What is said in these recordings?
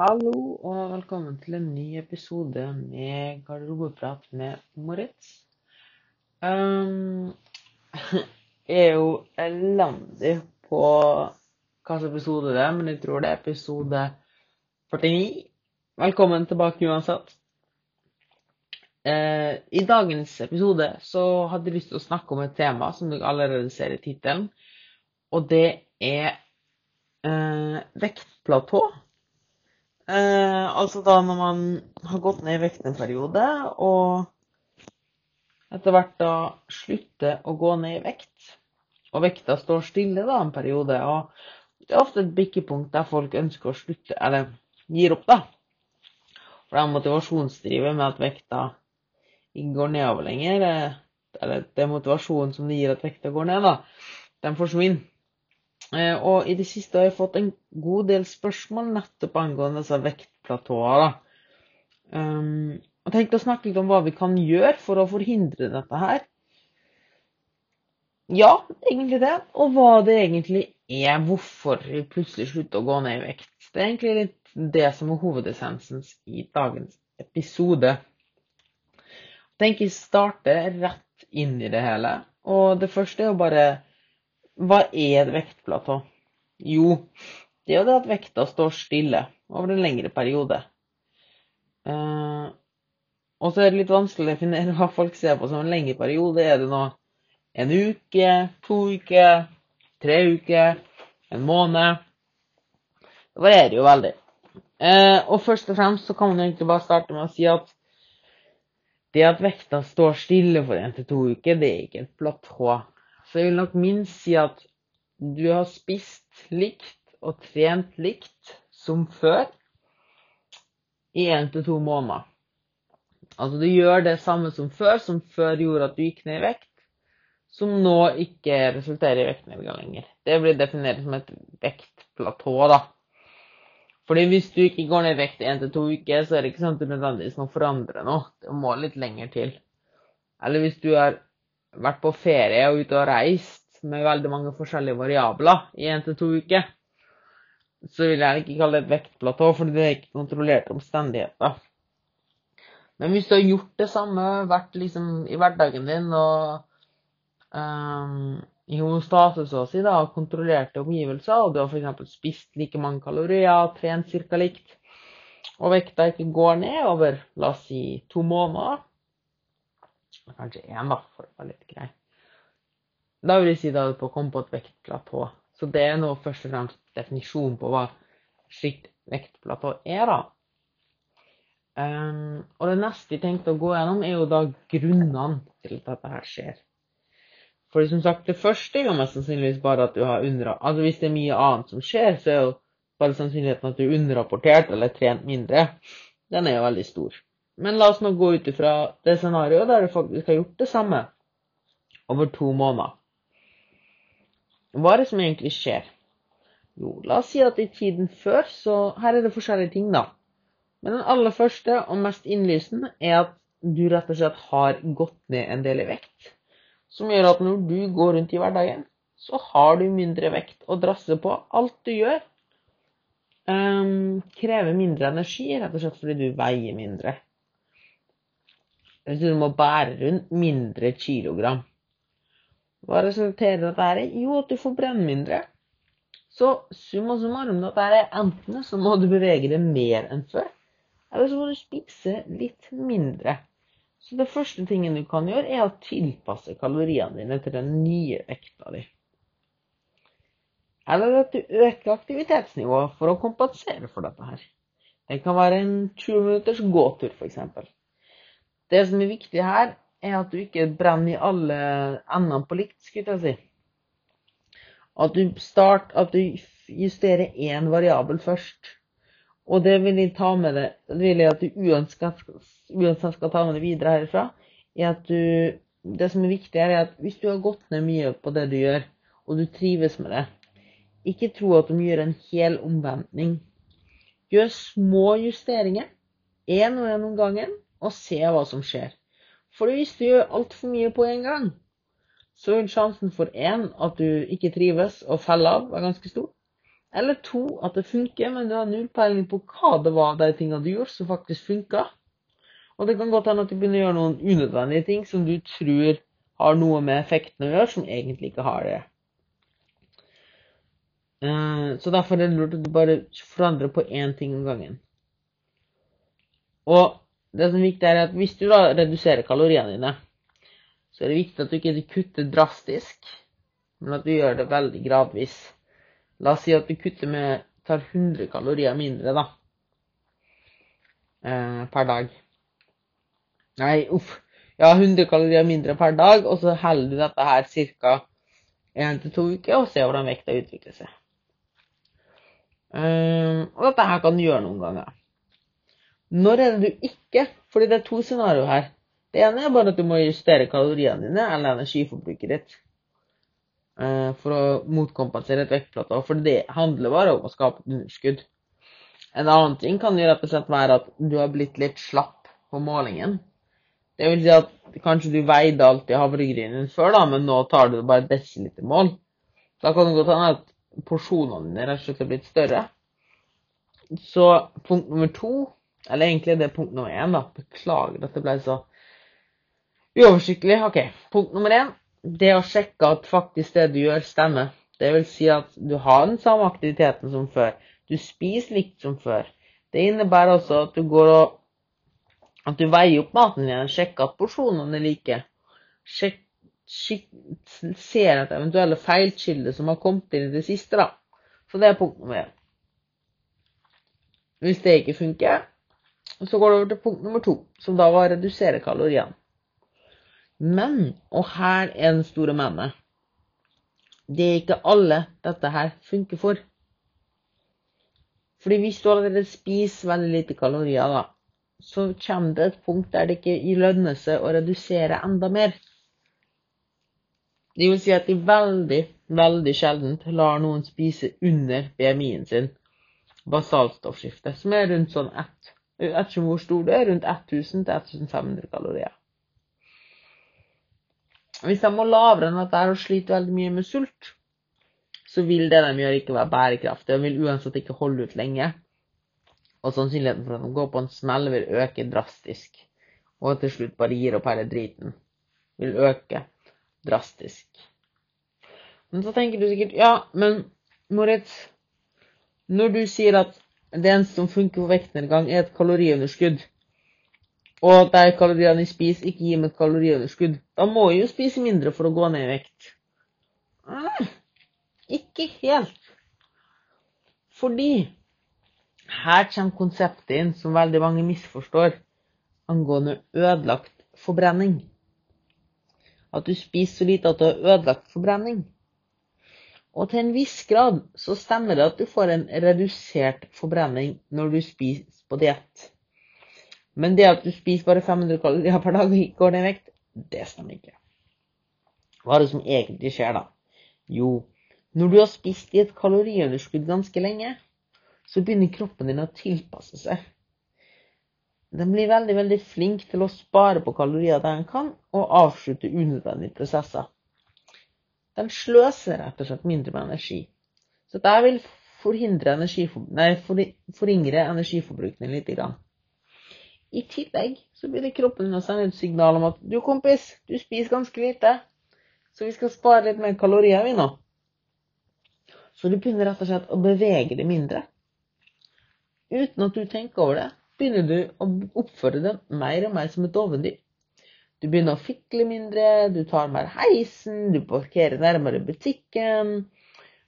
Hallo og velkommen til en ny episode med Garderobeprat med Moritz. Um, jeg er jo elendig på hvilken episode det er, men jeg tror det er episode 49. Velkommen tilbake uansett. Uh, I dagens episode så hadde jeg lyst til å snakke om et tema som dere allerede ser i tittelen, og det er uh, vektplatå. Eh, altså da når man har gått ned i vekt en periode, og etter hvert da slutter å gå ned i vekt, og vekta står stille da en periode, og det er ofte et bikkepunkt der folk ønsker å slutte, eller gir opp, da. For det er motivasjonsdrivet med at vekta ikke går nedover lenger, eh, eller det er motivasjonen som det gir at vekta går ned, da, den forsvinner. Eh, og i det siste har jeg fått en god del spørsmål nettopp angående disse vektplatåer. Um, jeg tenkte å snakke litt om hva vi kan gjøre for å forhindre dette her. Ja, egentlig det. Og hva det egentlig er, hvorfor vi plutselig slutter å gå ned i vekt. Det er egentlig litt det som er hovedessensen i dagens episode. Jeg tenker jeg starter rett inn i det hele. Og det første er å bare hva er et vektplatå? Jo, det er jo det at vekta står stille over en lengre periode. Uh, og så er det litt vanskelig å definere hva folk ser på som en lengre periode. Er det nå en uke, to uker, tre uker, en måned? Det varierer jo veldig. Uh, og først og fremst så kan man egentlig bare starte med å si at det at vekta står stille for én til to uker, det er ikke et platå. Så jeg vil nok minst si at du har spist likt og trent likt som før i én til to måneder. Altså du gjør det samme som før, som før gjorde at du gikk ned i vekt, som nå ikke resulterer i vektnedgang lenger. Det blir definert som et vektplatå, da. Fordi hvis du ikke går ned i vekt i én til to uker, så er det ikke sånn at du nødvendigvis må forandre noe. Det må litt lenger til. Eller hvis du er vært på ferie og ute og reist med veldig mange forskjellige variabler i én til to uker, så vil jeg ikke kalle det et vektplatå, for det er ikke kontrollerte omstendigheter. Men hvis du har gjort det samme, vært liksom i hverdagen din og um, i homostase, så å si, da, kontrollerte omgivelser, og du har f.eks. spist like mange kalorier, trent ca. likt, og vekta ikke går ned over, la oss si, to måneder, Kanskje én, da, for å være litt grei. Da vil jeg si da på å komme på et vektplatå. Så det er nå først og fremst definisjonen på hva slikt vektplatå er, da. Um, og det neste jeg tenkte å gå gjennom, er jo da grunnene til at dette her skjer. For som sagt, det første er jo mest sannsynligvis bare at du har under... Altså hvis det er mye annet som skjer, så er jo bare sannsynligheten at du er underrapportert eller trent mindre, den er jo veldig stor. Men la oss nå gå ut ifra det scenarioet der du faktisk har gjort det samme over to måneder. Hva er det som egentlig skjer? Jo, la oss si at i tiden før, så her er det forskjellige ting, da. Men den aller første og mest innlysende er at du rett og slett har gått ned en del i vekt. Som gjør at når du går rundt i hverdagen, så har du mindre vekt å drasse på. Alt du gjør, um, krever mindre energi, rett og slett fordi du veier mindre. Hvis du må bære rundt mindre kilogram. Hva resulterer dette i? Jo, at du får brenne mindre. Så summa summarum dette er enten så må du bevege deg mer enn før, eller så må du spise litt mindre. Så det første tingen du kan gjøre, er å tilpasse kaloriene dine til den nye vekta di. Eller at du øker aktivitetsnivået for å kompensere for dette her. Det kan være en 20 minutters gåtur, f.eks. Det som er viktig her, er at du ikke brenner i alle endene på likt, skulle jeg si. At du, start, at du justerer én variabel først. Og det vil jeg ta med deg, det vil jeg at du uansett, skal ta med deg videre herifra, er at du Det som er viktig her, er at hvis du har gått ned mye på det du gjør, og du trives med det, ikke tro at du må gjøre en hel omvendning. Gjør små justeringer, én og én om gangen, og se hva som skjer. For hvis du gjør altfor mye på en gang, så vil sjansen for én at du ikke trives og faller av, være ganske stor. Eller to, at det funker, men du har null peiling på hva det var de tingene du gjorde, som faktisk funka. Og det kan godt hende at du begynner å gjøre noen unødvendige ting som du tror har noe med effekten å gjøre, som egentlig ikke har det. Eh, så derfor er det lurt at du bare forandrer på én ting om gangen. Og det som er viktig, er at hvis du da reduserer kaloriene dine, så er det viktig at du ikke kutter drastisk, men at du gjør det veldig gradvis. La oss si at du kutter med tar 100 kalorier mindre da, eh, per dag. Nei, uff. Ja, 100 kalorier mindre per dag, og så holder du dette her ca. 1-2 uker, og ser hvordan vekta utvikler seg. Eh, og dette her kan du gjøre noen ganger. Når er det du ikke Fordi det er to scenarioer her. Det ene er bare at du må justere kaloriene dine eller energiforbruket ditt uh, for å motkompensere et vektplateau. For det handler bare om å skape et underskudd. En annen ting kan jo rett og slett være at du har blitt litt slapp på målingen. Det vil si at kanskje du veide alltid havregrynen før, da, men nå tar du bare desilitermål. Da kan det godt hende at porsjonene dine rett og slett er blitt større. Så punkt nummer to, eller egentlig det er punkt nummer én, da. Beklager at det ble så uoversiktlig. OK. Punkt nummer én, det å sjekke at faktisk det du gjør, stemmer. Det vil si at du har den samme aktiviteten som før. Du spiser likt som før. Det innebærer også at du går og at du veier opp maten din, sjekker at porsjonene er like. Sjekk, ser etter eventuelle feilkilder som har kommet inn i det siste, da. Så det er punkt nummer én. Hvis det ikke funker, så går det over til punkt nummer to, som da var å redusere kaloriene. Men, og her er den store mennet, det er ikke alle dette her funker for. Fordi hvis du allerede spiser veldig lite kalorier, da, så kommer det et punkt der det ikke lønner seg å redusere enda mer. Det vil si at de veldig, veldig sjelden lar noen spise under BMI-en sin basalstoffskiftet, som er rundt sånn ett, etter hvor stor det er, rundt 1000-1500 kalorier. Hvis de må lavere enn dette og sliter veldig mye med sult, så vil det de gjør, ikke være bærekraftig og vil uansett ikke holde ut lenge og sannsynligheten for at de går på en smell, vil øke drastisk. Og til slutt bare gir opp hele driten. Vil øke drastisk. Men så tenker du sikkert Ja, men Moritz, når du sier at det eneste som funker for vektnedgang, er et kaloriunderskudd, og de kaloriene jeg spiser, ikke gir meg et kaloriunderskudd, da må jeg jo spise mindre for å gå ned i vekt. Mm, ikke helt. Fordi her kommer konseptet inn som veldig mange misforstår, angående ødelagt forbrenning. At du spiser så lite at du har ødelagt forbrenning. Og til en viss grad så stemmer det at du får en redusert forbrenning når du spiser på diett. Men det at du spiser bare 500 kalorier per dag og ikke går ned i vekt, det stemmer ikke. Hva er det som egentlig skjer da? Jo, når du har spist i et kaloriunderskudd ganske lenge, så begynner kroppen din å tilpasse seg. Den blir veldig veldig flink til å spare på kalorier der den kan, og avslutte unødvendige prosesser. Den sløser rett og slett mindre med energi. Så dette vil forhindre energifor, nei, for, forringre energiforbruken litt. I tillegg så blir kroppen din å sende et signal om at du, kompis, du spiser ganske lite, så vi skal spare litt mer kalorier, vi nå. Så du begynner rett og slett å bevege deg mindre uten at du tenker over det, begynner du å oppføre deg mer og mer som et dovendyr. Du begynner å fikle mindre, du tar mer heisen, du parkerer nærmere butikken.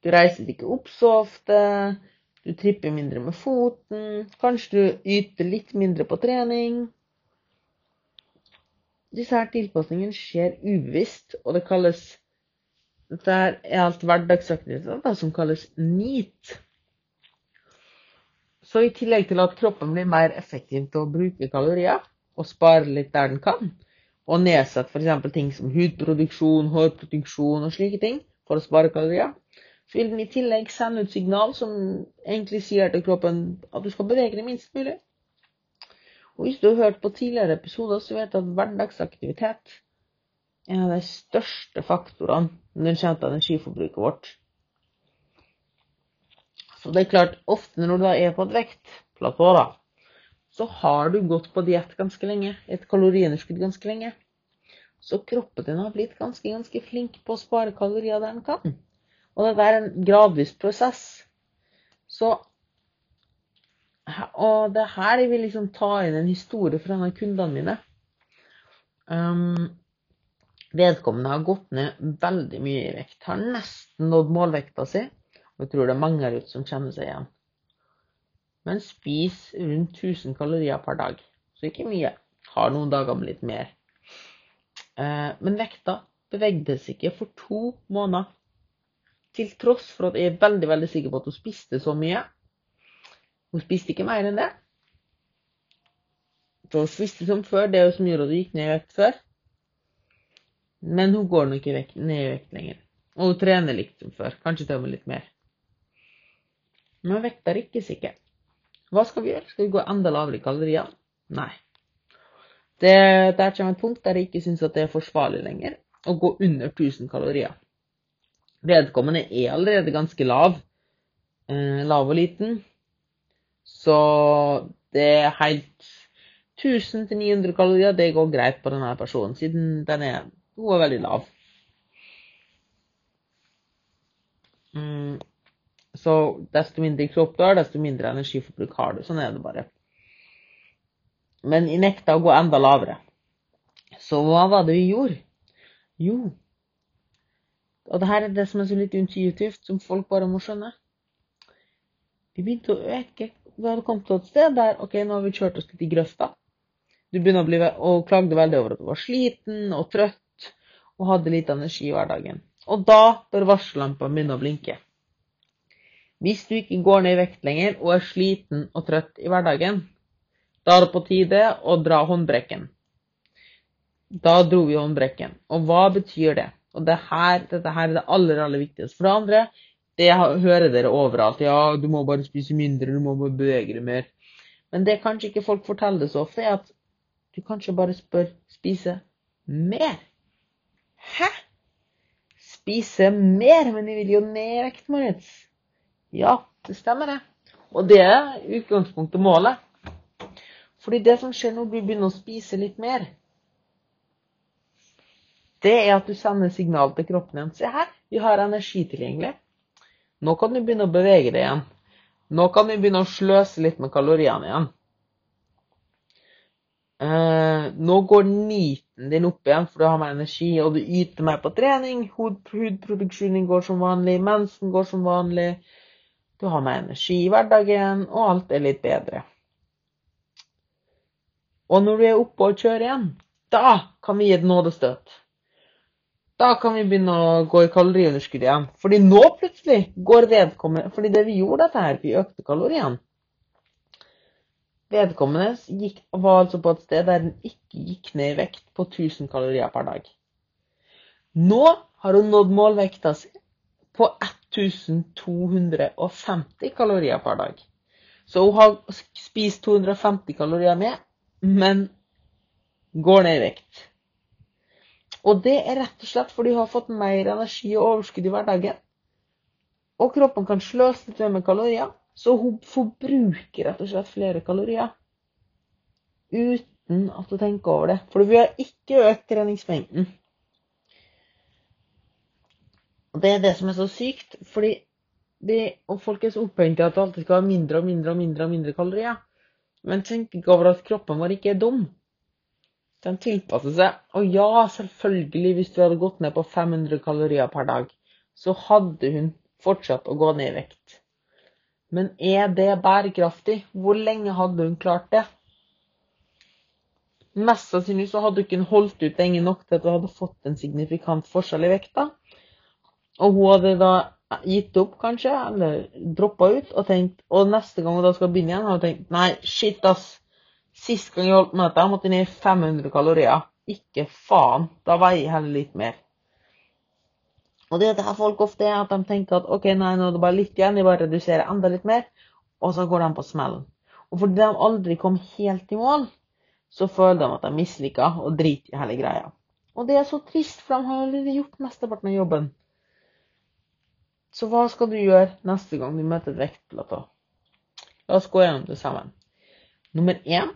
Du reiser ikke opp så ofte, du tripper mindre med foten. Kanskje du yter litt mindre på trening. Disse her tilpasningene skjer ubevisst, og det kalles Dette er alt hverdagsaktiviteter som kalles NEAT. Så i tillegg til at kroppen blir mer effektiv til å bruke kalorier og spare litt der den kan, og nedsette f.eks. ting som hudproduksjon, hårproduksjon og slike ting for å spare kalorier, så vil den i tillegg sende ut signal som egentlig sier til kroppen at du skal bevege deg minst mulig. Og hvis du har hørt på tidligere episoder, så vet du at hverdagsaktivitet er en av de største faktorene når det kommer til energiforbruket vårt. Så det er klart, ofte når du er på et vektplatå, da, så har du gått på diett ganske lenge, et kaloriunderskudd ganske lenge. Så kroppen din har blitt ganske, ganske flink på å spare kalorier der den kan. Og dette er en gradvis prosess. Så Og det her jeg vil liksom ta inn en historie fra en av kundene mine. Um, vedkommende har gått ned veldig mye i vekt. Har nesten nådd målvekta si. Og jeg tror det er mange her ute som kjenner seg igjen. Men spis rundt 1000 kalorier per dag. Så ikke mye. Har noen dager med litt mer. Eh, men vekta bevegde seg ikke for to måneder. Til tross for at jeg er veldig veldig sikker på at hun spiste så mye. Hun spiste ikke mer enn det. Så hun spiste som før. Det er jo som gjorde at hun gikk ned i vekt før. Men hun går nok ned i vekt lenger. Og hun trener likt som før. Kanskje til og med litt mer. Men vekta rikkes ikke. Hva skal vi gjøre? Skal vi gå enda lavere i kalorier? Nei. Det, der kommer et punkt der jeg ikke syns det er forsvarlig lenger å gå under 1000 kalorier. Vedkommende er allerede ganske lav. Eh, lav og liten. Så det er helt 1000-900 kalorier, det går greit på denne personen, siden den er, hun er veldig lav. Mm. Så desto mindre kropp du har, desto mindre energiforbruk har du. Sånn er det bare. Men jeg nekta å gå enda lavere. Så hva var det vi gjorde? Jo, og det her er det som er så litt intuitivt, som folk bare må skjønne. Vi begynte å øke. Vi hadde kommet til et sted der OK, nå har vi kjørt oss litt i grøfta. Du begynner å bli og klagde veldig over at du var sliten og trøtt og hadde lite energi i hverdagen. Og da bør varsellampa begynne å blinke. Hvis du ikke går ned i vekt lenger og er sliten og trøtt i hverdagen, da er det på tide å dra håndbrekken. Da dro vi håndbrekken. Og hva betyr det? Og det her, dette her er det aller, aller viktigste. For det andre, det hører dere overalt. Ja, du må bare spise mindre, du må bare bevege deg mer. Men det kanskje ikke folk forteller så ofte, er at du kanskje bare spør spise mer. Hæ? Spise mer? Men jeg vil jo ned i vekt, Moritz. Ja, det stemmer, det. Og det er utgangspunktet målet. Fordi det som skjer når du begynner å spise litt mer, det er at du sender signal til kroppen igjen. Se her, vi har energi tilgjengelig. Nå kan du begynne å bevege deg igjen. Nå kan du begynne å sløse litt med kaloriene igjen. Eh, nå går niten din opp igjen, for du har mer energi, og du yter mer på trening. Hudproduksjonen går som vanlig, mensen går som vanlig. Du har mer energi i hverdagen, og alt er litt bedre. Og når du er oppe og kjører igjen, da kan vi gi et nådestøt. Da kan vi begynne å gå i kaloriunderskudd igjen. Fordi nå plutselig går vedkommende Fordi det vi gjorde dette her, vi økte kaloriene. Vedkommende gikk, var altså på et sted der den ikke gikk ned i vekt på 1000 kalorier per dag. Nå har hun nådd målvekta si på 1250 kalorier per dag. Så hun har spist 250 kalorier med, men går ned i vekt. Og det er rett og slett fordi hun har fått mer energi og overskudd i hverdagen. Og kroppen kan sløse litt med kalorier, så hun forbruker rett og slett flere kalorier. Uten at hun tenker over det. For vi har ikke økt treningsmengden. Og det er det som er så sykt. fordi de, og folk er så opphengt i at det alltid skal ha mindre og mindre og mindre og mindre kalorier. Men tenk ikke over at kroppen vår ikke er dum. Den tilpasser seg. Og ja, selvfølgelig, hvis du hadde gått ned på 500 kalorier per dag, så hadde hun fortsatt å gå ned i vekt. Men er det bærekraftig? Hvor lenge hadde hun klart det? Mest sannsynlig så hadde hun ikke holdt ut lenge nok til at hun hadde fått en signifikant forskjell i vekta. Og hun hadde da gitt opp, kanskje, eller droppa ut, og tenkt Og neste gang hun da skal begynne igjen, har hun tenkt Nei, shit, ass. Sist gang jeg holdt møte, måtte jeg ned 500 kalorier. Ikke faen. Da veier jeg heller litt mer. Og det er det her folk ofte er, at de tenker at ok, nei, nå er det bare litt igjen, jeg bare reduserer enda litt mer, og så går de på smellen. Og fordi de aldri kom helt i mål, så føler de at de mislykka og driter i hele greia. Og det er så trist, for de har allerede gjort mesteparten av jobben. Så hva skal du gjøre neste gang du møter et vektplatå? La oss gå gjennom det sammen. Nummer én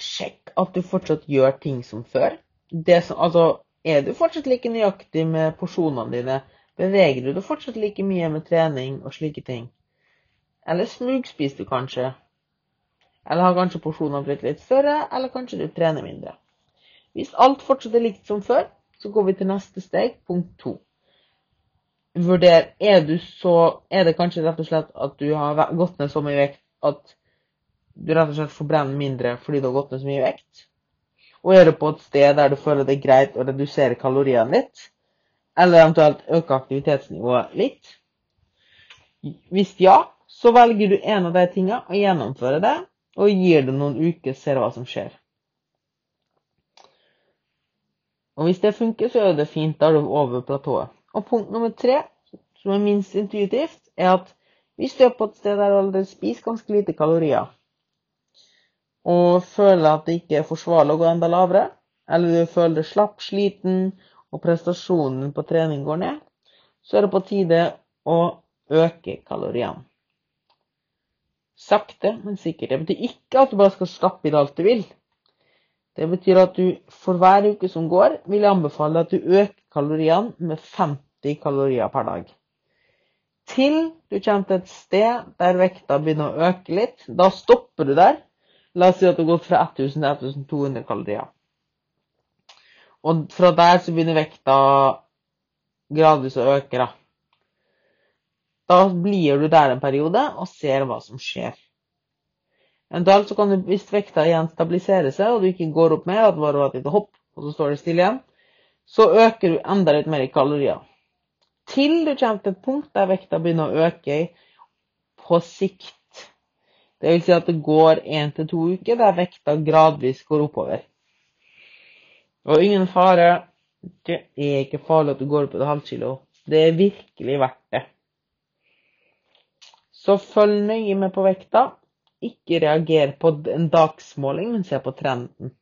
sjekk at du fortsatt gjør ting som før. Som, altså, er du fortsatt like nøyaktig med porsjonene dine? Beveger du deg fortsatt like mye med trening og slike ting? Eller smugspiser du kanskje? Eller har kanskje porsjonene blitt litt større, eller kanskje du trener mindre? Hvis alt fortsatt er likt som før, så går vi til neste steg, punkt to vurdere er, du så, er det kanskje rett og slett at du har gått ned så mye vekt at du rett og slett forbrenner mindre fordi du har gått ned så mye vekt? Og er du på et sted der du føler det er greit å redusere kaloriene litt? Eller eventuelt øke aktivitetsnivået litt? Hvis ja, så velger du en av de tingene og gjennomfører det, og gir det noen uker, ser hva som skjer. Og hvis det funker, så er det fint. Da er du over platået. Og punkt nummer tre, som er minst intuitivt, er at hvis du er på et sted der du allerede spiser ganske lite kalorier, og føler at det ikke er forsvarlig å gå enda lavere, eller du føler deg slapp, sliten, og prestasjonen på trening går ned, så er det på tide å øke kaloriene. Sakte, men sikkert. Det betyr ikke at du bare skal slappe i det alt du vil. Det betyr at du for hver uke som går, vil jeg anbefale at du øker kaloriene med 50 kalorier per dag. Til du kommer til et sted der vekta begynner å øke litt. Da stopper du der. La oss si at du har gått fra 1000 til 1200 kalorier. Og fra der så begynner vekta gradvis å øke. Da. da blir du der en periode og ser hva som skjer. Eventuelt så kan du, hvis vekta igjen stabiliserer seg, og du ikke går opp mer, at det bare var et lite hopp, og så står det stille igjen, så øker du enda litt mer i kalorier. Til du kommer til et punkt der vekta begynner å øke på sikt. Det vil si at det går én til to uker der vekta gradvis går oppover. Og ingen fare. Det er ikke farlig at du går opp et halvt kilo. Det er virkelig verdt det. Så følg nøye med på vekta ikke reagere på en dagsmåling, men se på trenden.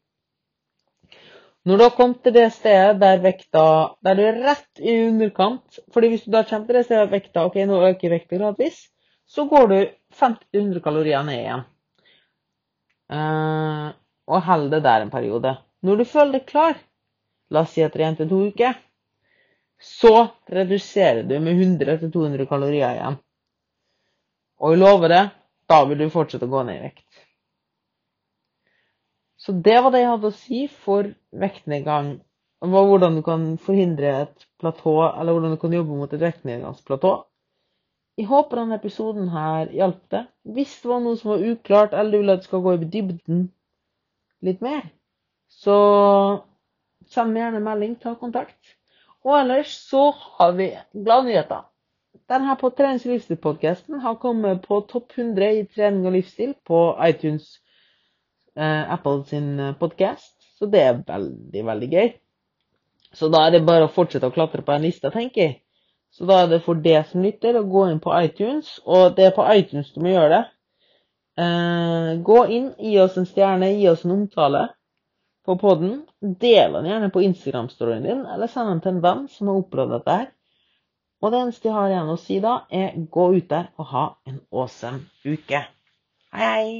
Når du har kommet til det stedet der vekta der du er rett i underkant fordi Hvis du da kommer til det stedet der vekta ok, nå øker vekta gradvis, så går du 50-100 kalorier ned igjen. Uh, og holder det der en periode. Når du føler deg klar, la oss si etter 1-2 uker, så reduserer du med 100-200 kalorier igjen. Og jeg lover det, da vil du fortsette å gå ned i vekt. Så det var det jeg hadde å si for vektnedgang. Hvordan du kan forhindre et platå, eller hvordan du kan jobbe mot et vektnedgangsplatå. Jeg håper denne episoden her hjalp deg. Hvis det var noe som var uklart, eller du vil at det skal gå i dybden litt mer, så send meg gjerne melding, ta kontakt. Og ellers så har vi gladnyheter. Denne på Trenings og livsstil-podkasten har kommet på topp 100 i trening og livsstil på iTunes, eh, Apple sin eh, podkast. Så det er veldig, veldig gøy. Så da er det bare å fortsette å klatre på en lista, tenker jeg. Så da er det for det som lytter, å gå inn på iTunes. Og det er på iTunes du må gjøre det. Eh, gå inn, gi oss en stjerne, gi oss en omtale på poden. Del den gjerne på Instagram-storyen din, eller send den til en venn som har opplevd dette her. Og det eneste jeg har igjen å si da, er gå ut der og ha en awesome uke. Hei, hei!